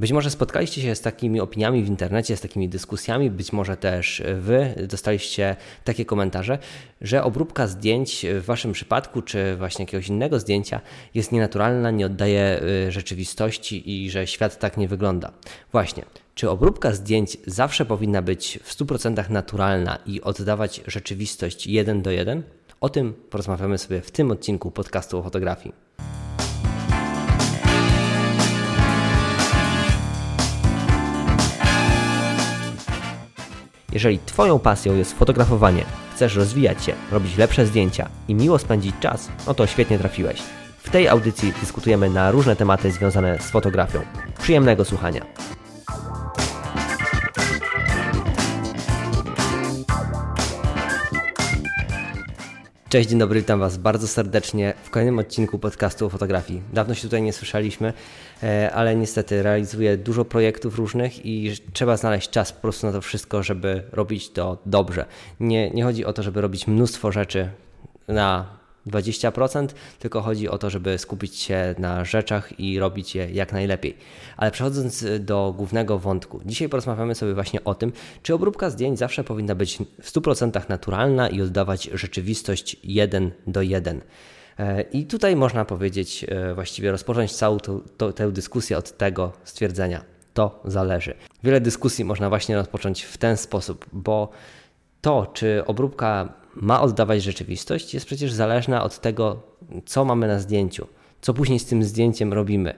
Być może spotkaliście się z takimi opiniami w internecie, z takimi dyskusjami, być może też Wy dostaliście takie komentarze, że obróbka zdjęć w Waszym przypadku, czy właśnie jakiegoś innego zdjęcia jest nienaturalna, nie oddaje y, rzeczywistości i że świat tak nie wygląda. Właśnie, czy obróbka zdjęć zawsze powinna być w 100% naturalna i oddawać rzeczywistość jeden do jeden? O tym porozmawiamy sobie w tym odcinku podcastu o fotografii. Jeżeli Twoją pasją jest fotografowanie, chcesz rozwijać się, robić lepsze zdjęcia i miło spędzić czas, no to świetnie trafiłeś. W tej audycji dyskutujemy na różne tematy związane z fotografią. Przyjemnego słuchania. Cześć, dzień dobry, witam Was bardzo serdecznie w kolejnym odcinku podcastu o fotografii. Dawno się tutaj nie słyszeliśmy, e, ale niestety realizuję dużo projektów różnych i trzeba znaleźć czas po prostu na to wszystko, żeby robić to dobrze. Nie, nie chodzi o to, żeby robić mnóstwo rzeczy na 20%, tylko chodzi o to, żeby skupić się na rzeczach i robić je jak najlepiej. Ale przechodząc do głównego wątku, dzisiaj porozmawiamy sobie właśnie o tym, czy obróbka zdjęć zawsze powinna być w 100% naturalna i oddawać rzeczywistość 1 do 1. E, I tutaj można powiedzieć, e, właściwie rozpocząć całą tę dyskusję od tego stwierdzenia. To zależy. Wiele dyskusji można właśnie rozpocząć w ten sposób, bo to, czy obróbka ma oddawać rzeczywistość, jest przecież zależna od tego, co mamy na zdjęciu, co później z tym zdjęciem robimy,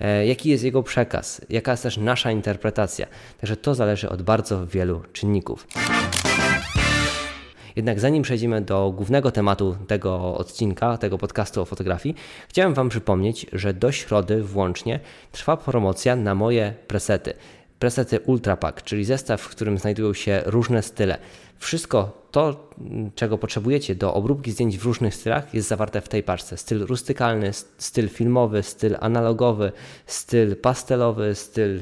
e, jaki jest jego przekaz, jaka jest też nasza interpretacja. Także to zależy od bardzo wielu czynników. Jednak zanim przejdziemy do głównego tematu tego odcinka, tego podcastu o fotografii, chciałem Wam przypomnieć, że do środy włącznie trwa promocja na moje presety. Presety Ultrapack, czyli zestaw, w którym znajdują się różne style. Wszystko to, czego potrzebujecie do obróbki zdjęć w różnych stylach, jest zawarte w tej paczce. Styl rustykalny, styl filmowy, styl analogowy, styl pastelowy, styl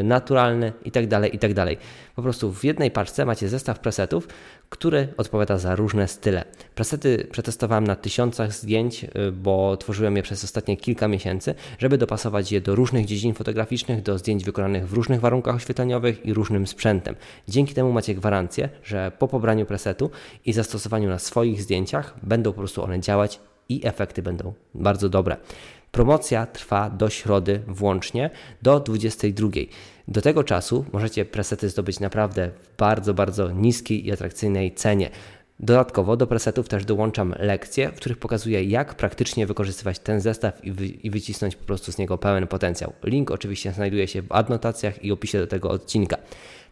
y, naturalny itd., tak itd. Tak po prostu w jednej paczce macie zestaw presetów, który odpowiada za różne style. Presety przetestowałem na tysiącach zdjęć, y, bo tworzyłem je przez ostatnie kilka miesięcy, żeby dopasować je do różnych dziedzin fotograficznych, do zdjęć wykonanych w różnych warunkach oświetleniowych i różnym sprzętem. Dzięki temu macie gwarancję, że po pobraniu presetu i zastosowaniu na swoich zdjęciach będą po prostu one działać i efekty będą bardzo dobre. Promocja trwa do środy włącznie do 22. Do tego czasu możecie presety zdobyć naprawdę w bardzo, bardzo niskiej i atrakcyjnej cenie. Dodatkowo do presetów też dołączam lekcje, w których pokazuję, jak praktycznie wykorzystywać ten zestaw i, wy, i, wycisnąć po prostu z niego pełen potencjał. Link oczywiście znajduje się w adnotacjach i opisie do tego odcinka.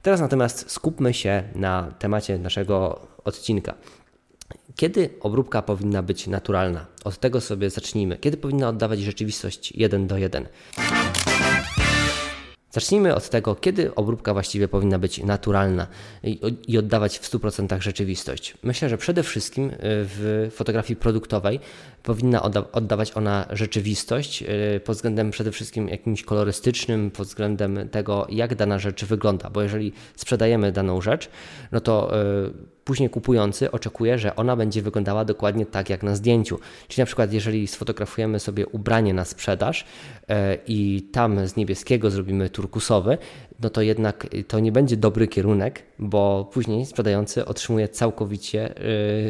Teraz natomiast skupmy się na temacie naszego odcinka. Kiedy obróbka powinna być naturalna? Od tego sobie zacznijmy. Kiedy powinna oddawać rzeczywistość jeden do jeden? Zacznijmy od tego, kiedy obróbka właściwie powinna być naturalna i, oddawać w 100% rzeczywistość. Myślę, że przede wszystkim y, w fotografii produktowej powinna odda oddawać ona rzeczywistość y, pod względem przede wszystkim jakimś kolorystycznym, pod względem tego, jak dana rzecz wygląda, bo jeżeli sprzedajemy daną rzecz, no to yy, później kupujący oczekuje, że ona będzie wyglądała dokładnie tak jak na zdjęciu. Czyli na przykład, jeżeli sfotografujemy sobie ubranie na sprzedaż e, i tam z niebieskiego zrobimy turkusowy, no to jednak to nie będzie dobry kierunek, bo później sprzedający otrzymuje całkowicie e,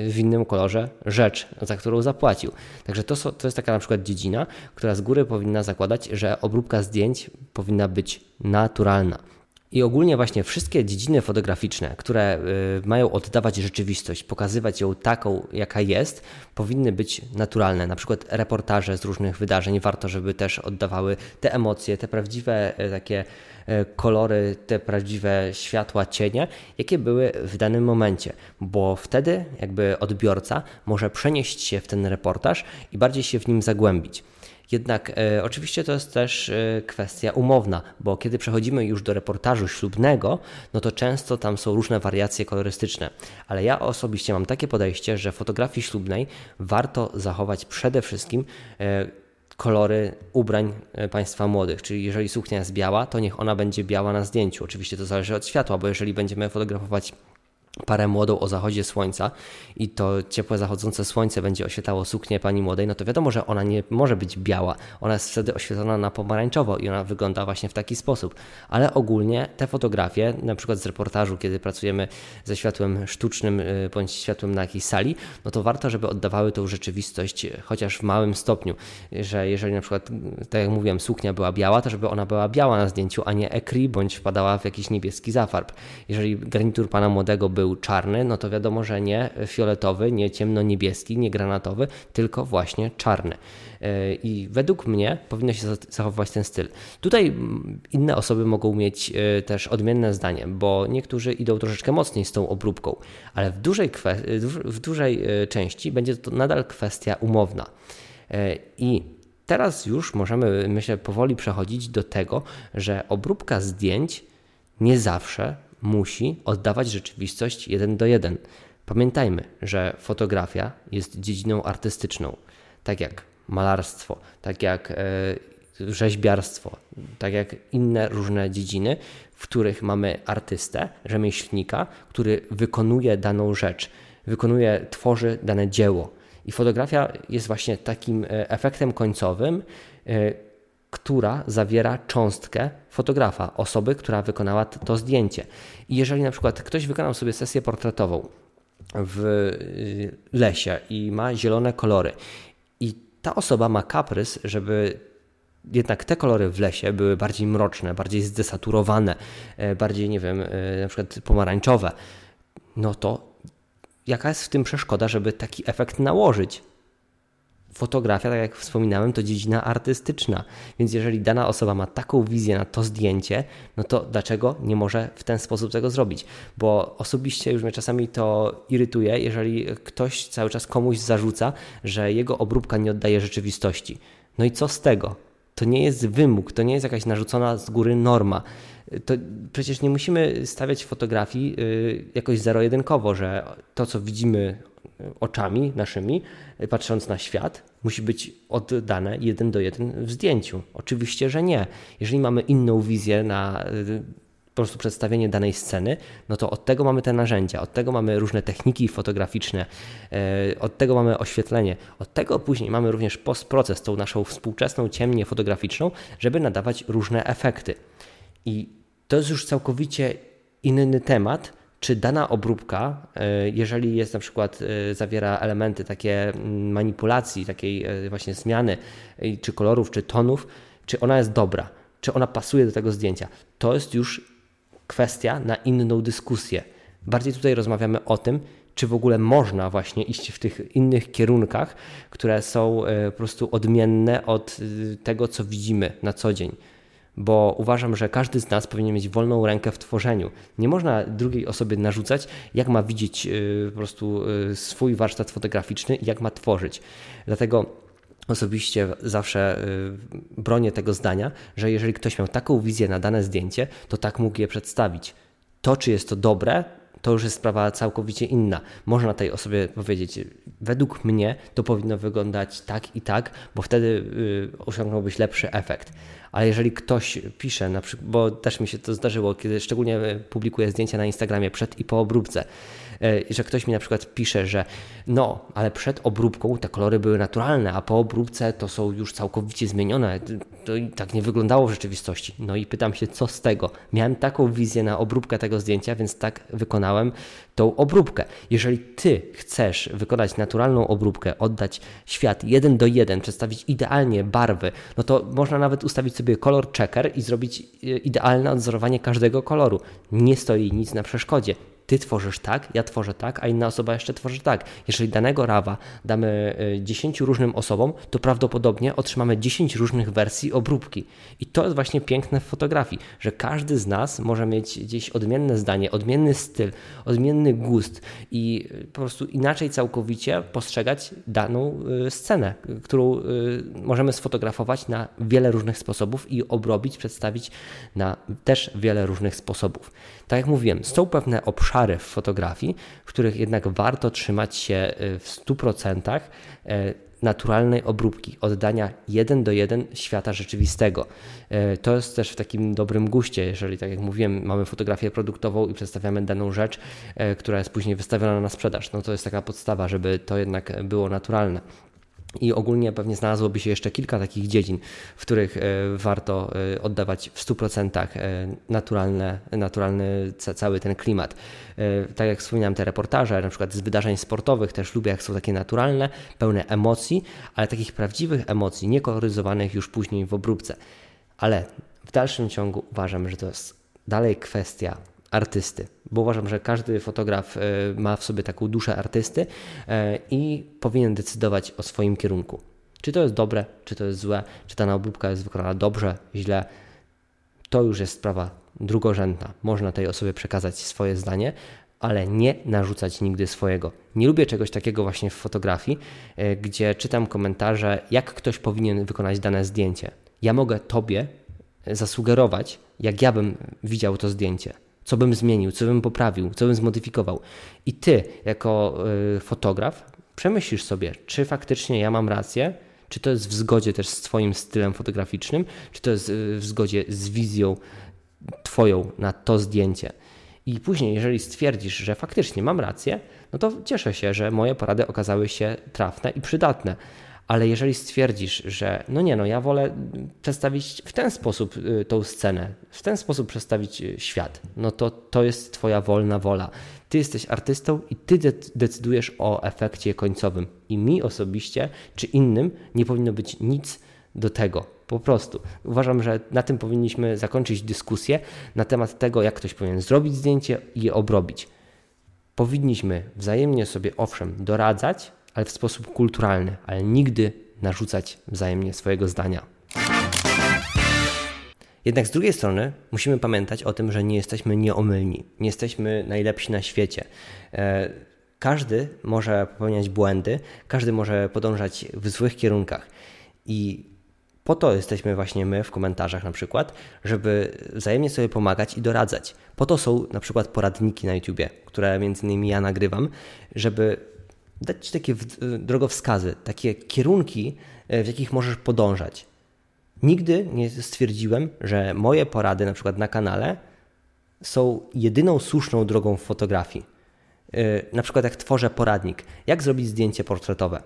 w innym kolorze rzecz, za którą zapłacił. Także to, to jest taka na przykład dziedzina, która z góry powinna zakładać, że obróbka zdjęć powinna być naturalna. I ogólnie właśnie wszystkie dziedziny fotograficzne, które y, mają oddawać rzeczywistość, pokazywać ją taką, jaka jest, powinny być naturalne. Na przykład reportaże z różnych wydarzeń warto, żeby też oddawały te emocje, te prawdziwe y, takie y, kolory, te prawdziwe światła, cienie, jakie były w danym momencie, bo wtedy jakby odbiorca może przenieść się w ten reportaż i bardziej się w nim zagłębić. Jednak e, oczywiście to jest też e, kwestia umowna, bo kiedy przechodzimy już do reportażu ślubnego, no to często tam są różne wariacje kolorystyczne. Ale ja osobiście mam takie podejście, że fotografii ślubnej warto zachować przede wszystkim e, kolory ubrań e, państwa młodych. Czyli jeżeli suknia jest biała, to niech ona będzie biała na zdjęciu. Oczywiście to zależy od światła, bo jeżeli będziemy fotografować parę młodą o zachodzie słońca i to ciepłe zachodzące słońce będzie oświetlało suknię pani młodej, no to wiadomo, że ona nie może być biała. Ona jest wtedy oświetlona na pomarańczowo i ona wygląda właśnie w taki sposób. Ale ogólnie te fotografie, na przykład z reportażu, kiedy pracujemy ze światłem sztucznym y, bądź światłem na jakiejś sali, no to warto, żeby oddawały tą rzeczywistość chociaż w małym stopniu, że jeżeli na przykład, tak jak mówiłem, suknia była biała, to żeby ona była biała na zdjęciu, a nie ekri bądź wpadała w jakiś niebieski zafarb. Jeżeli garnitur pana młodego był czarny, no to wiadomo, że nie fioletowy, nie ciemno-niebieski, nie granatowy, tylko właśnie czarny. E, I według mnie powinno się zachowywać ten styl. Tutaj inne osoby mogą mieć e, też odmienne zdanie, bo niektórzy idą troszeczkę mocniej z tą obróbką, ale w dużej, w dużej e, części będzie to nadal kwestia umowna. I teraz już możemy, myślę, powoli przechodzić do tego, że obróbka zdjęć nie zawsze musi oddawać rzeczywistość jeden do jeden. Pamiętajmy, że fotografia jest dziedziną artystyczną, tak jak malarstwo, tak jak e, rzeźbiarstwo, tak jak inne różne dziedziny, w których mamy artystę, rzemieślnika, który wykonuje daną rzecz, wykonuje, tworzy dane dzieło. I fotografia jest właśnie takim e, efektem końcowym, e, która zawiera cząstkę fotografa, osoby, która wykonała to zdjęcie. I jeżeli na przykład ktoś wykonał sobie sesję portretową w y, lesie i ma zielone kolory i ta osoba ma kaprys, żeby jednak te kolory w lesie były bardziej mroczne, bardziej zdesaturowane, e, bardziej, nie wiem, e, na przykład pomarańczowe, no to jaka jest w tym przeszkoda, żeby taki efekt nałożyć? Fotografia, tak jak wspominałem, to dziedzina artystyczna. Więc jeżeli dana osoba ma taką wizję na to zdjęcie, no to dlaczego nie może w ten sposób tego zrobić? Bo osobiście już mnie czasami to irytuje, jeżeli ktoś cały czas komuś zarzuca, że jego obróbka nie oddaje rzeczywistości. No i co z tego? To nie jest wymóg, to nie jest jakaś narzucona z góry norma. To przecież nie musimy stawiać fotografii y, jakoś zero-jedynkowo, że to, co widzimy oczami naszymi, patrząc na świat, musi być oddane jeden do jeden w zdjęciu. Oczywiście, że nie. Jeżeli mamy inną wizję na y, po prostu przedstawienie danej sceny, no to od tego mamy te narzędzia, od tego mamy różne techniki fotograficzne, y, od tego mamy oświetlenie, od tego później mamy również postproces, tą naszą współczesną ciemnię fotograficzną, żeby nadawać różne efekty. I to jest już całkowicie inny temat, czy dana obróbka, e, jeżeli jest na przykład, e, zawiera elementy takie mm, manipulacji, takiej e, właśnie zmiany, czy kolorów, czy tonów, czy ona jest dobra, czy ona pasuje do tego zdjęcia. To jest już kwestia na inną dyskusję. Bardziej tutaj rozmawiamy o tym, czy w ogóle można właśnie iść w tych innych kierunkach, które są po prostu odmienne od tego, co widzimy na co dzień bo uważam, że każdy z nas powinien mieć wolną rękę w tworzeniu. Nie można drugiej osobie narzucać, jak ma widzieć y, po prostu y, swój warsztat fotograficzny jak ma tworzyć. Dlatego osobiście zawsze y, bronię tego zdania, że jeżeli ktoś miał taką wizję na dane zdjęcie, to tak mógł je przedstawić. To, czy jest to dobre, to już jest sprawa całkowicie inna. Można tej osobie powiedzieć, według mnie to powinno wyglądać tak i tak, bo wtedy osiągnąłbyś lepszy efekt ale jeżeli ktoś pisze, na przykład, bo też mi się to zdarzyło, kiedy szczególnie publikuję zdjęcia na Instagramie przed i po obróbce, że ktoś mi na przykład pisze, że no, ale przed obróbką te kolory były naturalne, a po obróbce to są już całkowicie zmienione. To i tak nie wyglądało w rzeczywistości. No i pytam się, co z tego? Miałem taką wizję na obróbkę tego zdjęcia, więc tak wykonałem tą obróbkę. Jeżeli ty chcesz wykonać naturalną obróbkę, oddać świat jeden do jeden, przedstawić idealnie barwy, no to można nawet ustawić sobie kolor checker i zrobić e, idealne odzorowanie każdego koloru. Nie stoi nic na przeszkodzie ty tworzysz tak, ja tworzę tak, a inna osoba jeszcze tworzy tak. Jeżeli danego rawa damy 10 y, różnym osobom, to prawdopodobnie otrzymamy 10 różnych wersji obróbki. I to jest właśnie piękne w fotografii, że każdy z nas może mieć gdzieś odmienne zdanie, odmienny styl, odmienny gust i y, po prostu inaczej całkowicie postrzegać daną y, scenę, którą możemy sfotografować na wiele różnych sposobów i obrobić, przedstawić na też wiele różnych sposobów. Tak jak mówiłem, są pewne obszary w fotografii, w których jednak warto trzymać się y, w 100%, y, naturalnej obróbki, oddania jeden do jeden świata rzeczywistego. E, to jest też w takim dobrym guście, jeżeli, tak jak mówiłem, mamy fotografię produktową i przedstawiamy daną rzecz, która jest później wystawiona na sprzedaż. No to jest taka podstawa, żeby to jednak było naturalne. I ogólnie pewnie znalazłoby się jeszcze kilka takich dziedzin, w których e, warto e, oddawać w 100% e, naturalne, naturalny cały ten klimat. Tak jak wspominałem, te reportaże, na przykład z wydarzeń sportowych, też lubię, jak są takie naturalne, pełne emocji, ale takich prawdziwych emocji, niekoloryzowanych już później w obróbce. Ale w dalszym ciągu uważam, że to jest dalej kwestia artysty, bo uważam, że każdy fotograf e, ma w sobie taką duszę artysty e, i powinien decydować o swoim kierunku. Czy to jest dobre, czy to jest złe, czy ta obróbka jest wykonana dobrze, źle, to już jest sprawa drugorzędna. Można tej osobie przekazać swoje zdanie, ale nie narzucać nigdy swojego. Nie lubię czegoś takiego właśnie w fotografii, e, gdzie czytam komentarze, jak ktoś powinien wykonać dane zdjęcie. Ja mogę Tobie zasugerować, jak ja bym widział to zdjęcie co bym zmienił, co bym poprawił, co bym zmodyfikował. I ty, jako y, fotograf, przemyślisz sobie, czy faktycznie ja mam rację, czy to jest w zgodzie też z Twoim stylem fotograficznym, czy to jest y, w zgodzie z wizją Twoją na to zdjęcie. I później, jeżeli stwierdzisz, że faktycznie mam rację, no to cieszę się, że moje porady okazały się trafne i przydatne ale jeżeli stwierdzisz, że no nie, no ja wolę przedstawić w ten sposób y, tą scenę, w ten sposób przedstawić y, świat, no to to jest Twoja wolna wola. Ty jesteś artystą i Ty decydujesz o efekcie końcowym. I mi osobiście, czy innym, nie powinno być nic do tego. Po prostu. Uważam, że na tym powinniśmy zakończyć dyskusję na temat tego, jak ktoś powinien zrobić zdjęcie i je obrobić. Powinniśmy wzajemnie sobie, owszem, doradzać, ale w sposób kulturalny, ale nigdy narzucać wzajemnie swojego zdania. Jednak z drugiej strony musimy pamiętać o tym, że nie jesteśmy nieomylni, nie jesteśmy najlepsi na świecie. E, każdy może popełniać błędy, każdy może podążać w złych kierunkach i po to jesteśmy właśnie my w komentarzach na przykład, żeby wzajemnie sobie pomagać i doradzać. Po to są na przykład poradniki na YouTubie, które między innymi ja nagrywam, żeby dać Ci takie drogowskazy, takie kierunki, e, w jakich możesz podążać. Nigdy nie stwierdziłem, że moje porady, na przykład na kanale, są jedyną słuszną drogą w fotografii. E, na przykład, jak tworzę poradnik, jak zrobić zdjęcie portretowe,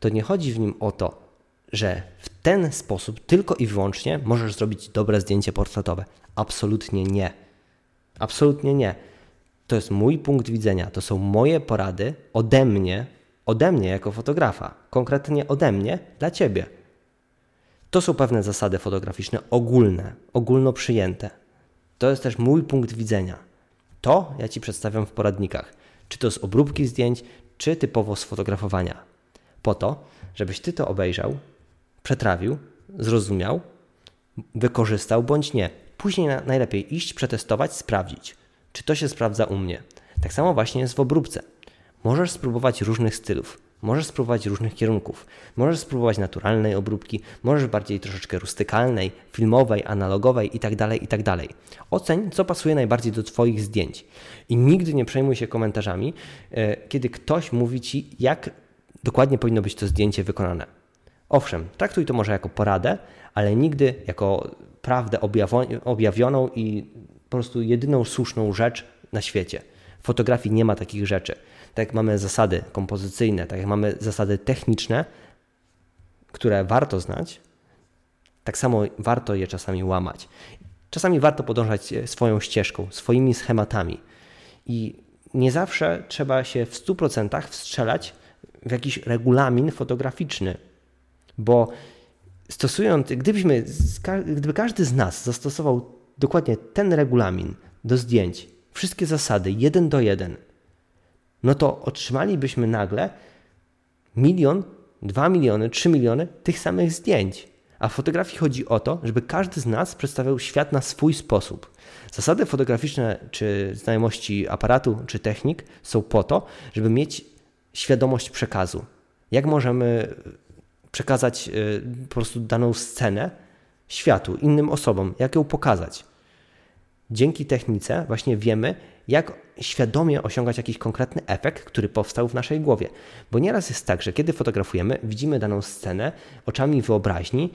to nie chodzi w nim o to, że w ten sposób tylko i wyłącznie możesz zrobić dobre zdjęcie portretowe. Absolutnie nie. Absolutnie nie. To jest mój punkt widzenia, to są moje porady ode mnie, ode mnie jako fotografa, konkretnie ode mnie dla ciebie. To są pewne zasady fotograficzne ogólne, ogólno przyjęte. To jest też mój punkt widzenia. To ja ci przedstawiam w poradnikach, czy to z obróbki zdjęć, czy typowo z fotografowania. Po to, żebyś ty to obejrzał, przetrawił, zrozumiał, wykorzystał bądź nie. Później najlepiej iść, przetestować, sprawdzić czy to się sprawdza u mnie. Tak samo właśnie jest w obróbce. Możesz spróbować różnych stylów, możesz spróbować różnych kierunków, możesz spróbować naturalnej obróbki, możesz bardziej troszeczkę rustykalnej, filmowej, analogowej itd., tak itd. Tak Oceń, co pasuje najbardziej do Twoich zdjęć. I nigdy nie przejmuj się komentarzami, e, kiedy ktoś mówi Ci, jak dokładnie powinno być to zdjęcie wykonane. Owszem, traktuj to może jako poradę, ale nigdy jako prawdę objawioną i po prostu jedyną słuszną rzecz na świecie. W fotografii nie ma takich rzeczy. Tak jak mamy zasady kompozycyjne, tak jak mamy zasady techniczne, które warto znać, tak samo warto je czasami łamać. Czasami warto podążać swoją ścieżką, swoimi schematami. I nie zawsze trzeba się w 100% wstrzelać w jakiś regulamin fotograficzny, bo stosując, gdybyśmy, gdyby każdy z nas zastosował dokładnie ten regulamin do zdjęć, wszystkie zasady, jeden do jeden, no to otrzymalibyśmy nagle milion, dwa miliony, trzy miliony tych samych zdjęć. A w fotografii chodzi o to, żeby każdy z nas przedstawiał świat na swój sposób. Zasady fotograficzne, czy znajomości aparatu, czy technik są po to, żeby mieć świadomość przekazu. Jak możemy przekazać y, po prostu daną scenę światu, innym osobom, jak ją pokazać. dzięki technice właśnie wiemy, jak świadomie osiągać jakiś konkretny efekt, który powstał w naszej głowie. Bo nieraz jest tak, że kiedy fotografujemy, widzimy daną scenę oczami wyobraźni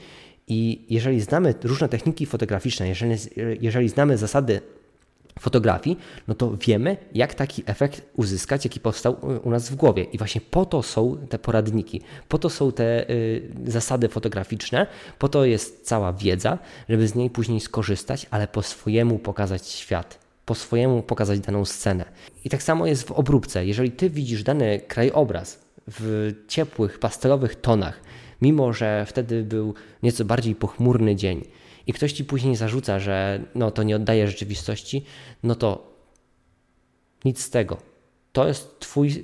i jeżeli znamy różne techniki fotograficzne, jeżeli, jeżeli znamy zasady fotografii, no to wiemy, jak taki efekt uzyskać, jaki powstał u nas w głowie. I właśnie po to są te poradniki, po to są te y, zasady fotograficzne, po to jest cała wiedza, żeby z niej później skorzystać, ale po swojemu pokazać świat, po swojemu pokazać daną scenę. I tak samo jest w obróbce. Jeżeli ty widzisz dany krajobraz w ciepłych, pastelowych tonach, mimo że wtedy był nieco bardziej pochmurny dzień, i ktoś ci później zarzuca, że no to nie oddaje rzeczywistości, no to nic z tego. To jest twój,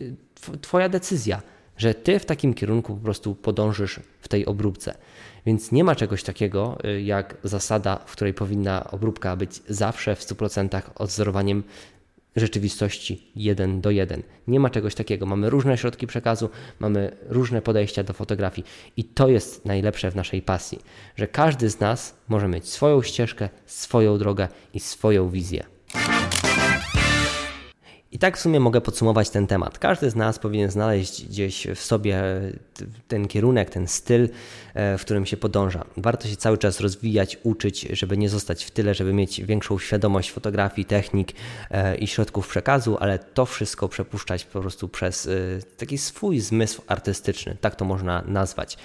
twoja decyzja, że ty w takim kierunku po prostu podążysz w tej obróbce. Więc nie ma czegoś takiego y, jak zasada, w której powinna obróbka być zawsze w 100% odzorowaniem rzeczywistości jeden do jeden. Nie ma czegoś takiego. Mamy różne środki przekazu, mamy różne podejścia do fotografii i to jest najlepsze w naszej pasji, że każdy z nas może mieć swoją ścieżkę, swoją drogę i swoją wizję. I tak w sumie mogę podsumować ten temat. Każdy z nas powinien znaleźć gdzieś w sobie ten kierunek, ten styl, e, w którym się podąża. Warto się cały czas rozwijać, uczyć, żeby nie zostać w tyle, żeby mieć większą świadomość fotografii, technik e, i środków przekazu, ale to wszystko przepuszczać po prostu przez e, taki swój zmysł artystyczny, tak to można nazwać.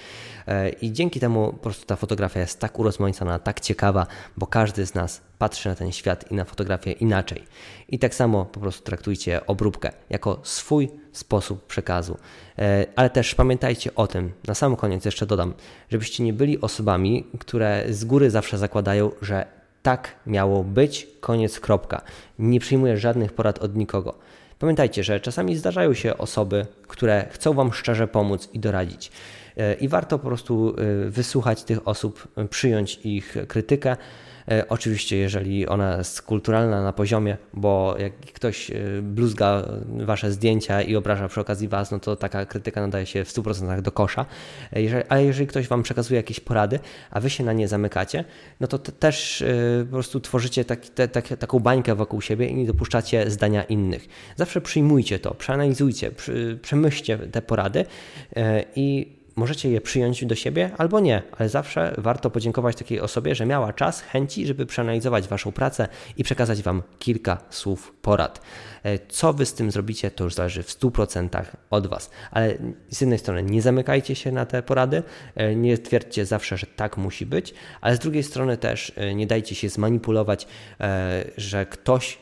I dzięki temu po prostu ta fotografia jest tak urozmaicona, tak ciekawa, bo każdy z nas patrzy na ten świat i na fotografię inaczej. I tak samo po prostu traktujcie obróbkę jako swój sposób przekazu. E, ale też pamiętajcie o tym, na sam koniec jeszcze dodam, żebyście nie byli osobami, które z góry zawsze zakładają, że tak miało być, koniec, kropka. Nie przyjmuję żadnych porad od nikogo. Pamiętajcie, że czasami zdarzają się osoby, które chcą Wam szczerze pomóc i doradzić. E, I warto po prostu e, wysłuchać tych osób, przyjąć ich krytykę oczywiście, jeżeli ona jest kulturalna na poziomie, bo jak ktoś e, bluzga wasze zdjęcia i obraża przy okazji was, no to taka krytyka nadaje się w 100% do kosza. E, jeżeli, ale jeżeli ktoś wam przekazuje jakieś porady, a wy się na nie zamykacie, no to też po prostu tworzycie tak, te, tak, taką bańkę wokół siebie i nie dopuszczacie zdania innych. Zawsze przyjmujcie to, przeanalizujcie, przemyślcie te porady i możecie je przyjąć do siebie albo nie, ale zawsze warto podziękować takiej osobie, że miała czas, chęci, żeby przeanalizować Waszą pracę i przekazać Wam kilka słów porad. E, co Wy z tym zrobicie, to już zależy w 100% od Was. Ale z jednej strony nie zamykajcie się na te porady, e, nie twierdźcie zawsze, że tak musi być, ale z drugiej strony też e, nie dajcie się zmanipulować, że ktoś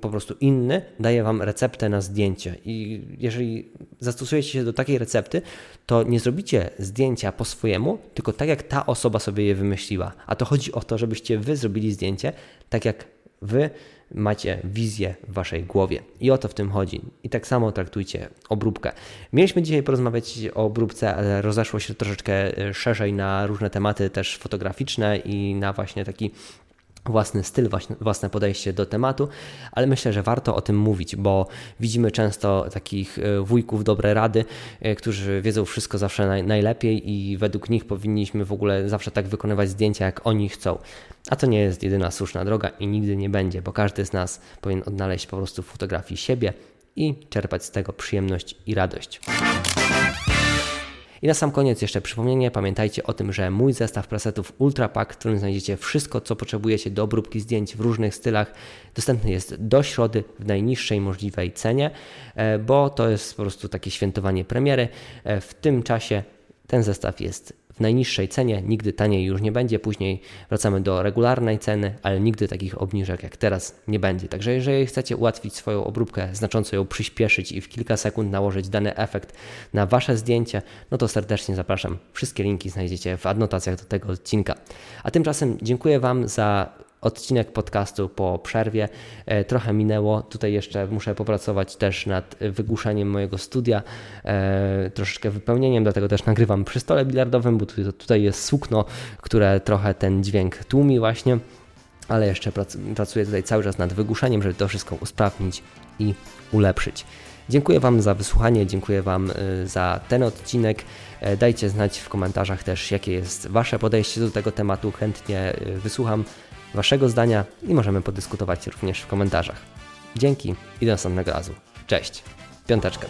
po prostu inny daje Wam receptę na zdjęcie. I jeżeli zastosujecie się do takiej recepty, to nie zrobicie zdjęcia po swojemu, tylko tak jak ta osoba sobie je wymyśliła. A to chodzi o to, żebyście Wy zrobili zdjęcie tak jak Wy macie wizję w Waszej głowie. I o to w tym chodzi. I tak samo traktujcie obróbkę. Mieliśmy dzisiaj porozmawiać o obróbce, ale rozeszło się troszeczkę e, szerzej na różne tematy też fotograficzne i na właśnie taki własny styl, własne podejście do tematu, ale myślę, że warto o tym mówić, bo widzimy często takich e, wujków dobre rady, e, którzy wiedzą wszystko zawsze najlepiej i według nich powinniśmy w ogóle zawsze tak wykonywać zdjęcia, jak oni chcą. A to nie jest jedyna słuszna droga i nigdy nie będzie, bo każdy z nas powinien odnaleźć po prostu w fotografii siebie i czerpać z tego przyjemność i radość. I na sam koniec jeszcze przypomnienie, pamiętajcie o tym, że mój zestaw presetów Ultra Pack, w którym znajdziecie wszystko, co potrzebujecie do obróbki zdjęć w różnych stylach, dostępny jest do środy w najniższej możliwej cenie, e, bo to jest po prostu takie świętowanie premiery. E, w tym czasie ten zestaw jest najniższej cenie, nigdy taniej już nie będzie, później wracamy do regularnej ceny, ale nigdy takich obniżek jak teraz nie będzie. Także jeżeli chcecie ułatwić swoją obróbkę, znacząco ją przyspieszyć i w kilka sekund nałożyć dany efekt na Wasze zdjęcie, no to serdecznie zapraszam. Wszystkie linki znajdziecie w adnotacjach do tego odcinka. A tymczasem dziękuję Wam za odcinek podcastu po przerwie. E, trochę minęło. Tutaj jeszcze muszę popracować też nad wygłuszaniem mojego studia, e, troszeczkę wypełnieniem, dlatego też nagrywam przy stole bilardowym, bo tutaj jest sukno, które trochę ten dźwięk tłumi właśnie. Ale jeszcze pracuję tutaj cały czas nad wygłuszaniem, żeby to wszystko usprawnić i ulepszyć. Dziękuję Wam za wysłuchanie, dziękuję Wam e, za ten odcinek. Dajcie znać w komentarzach też, jakie jest Wasze podejście do tego tematu. Chętnie wysłucham Waszego zdania i możemy podyskutować również w komentarzach. Dzięki i do następnego razu. Cześć. Piąteczkę.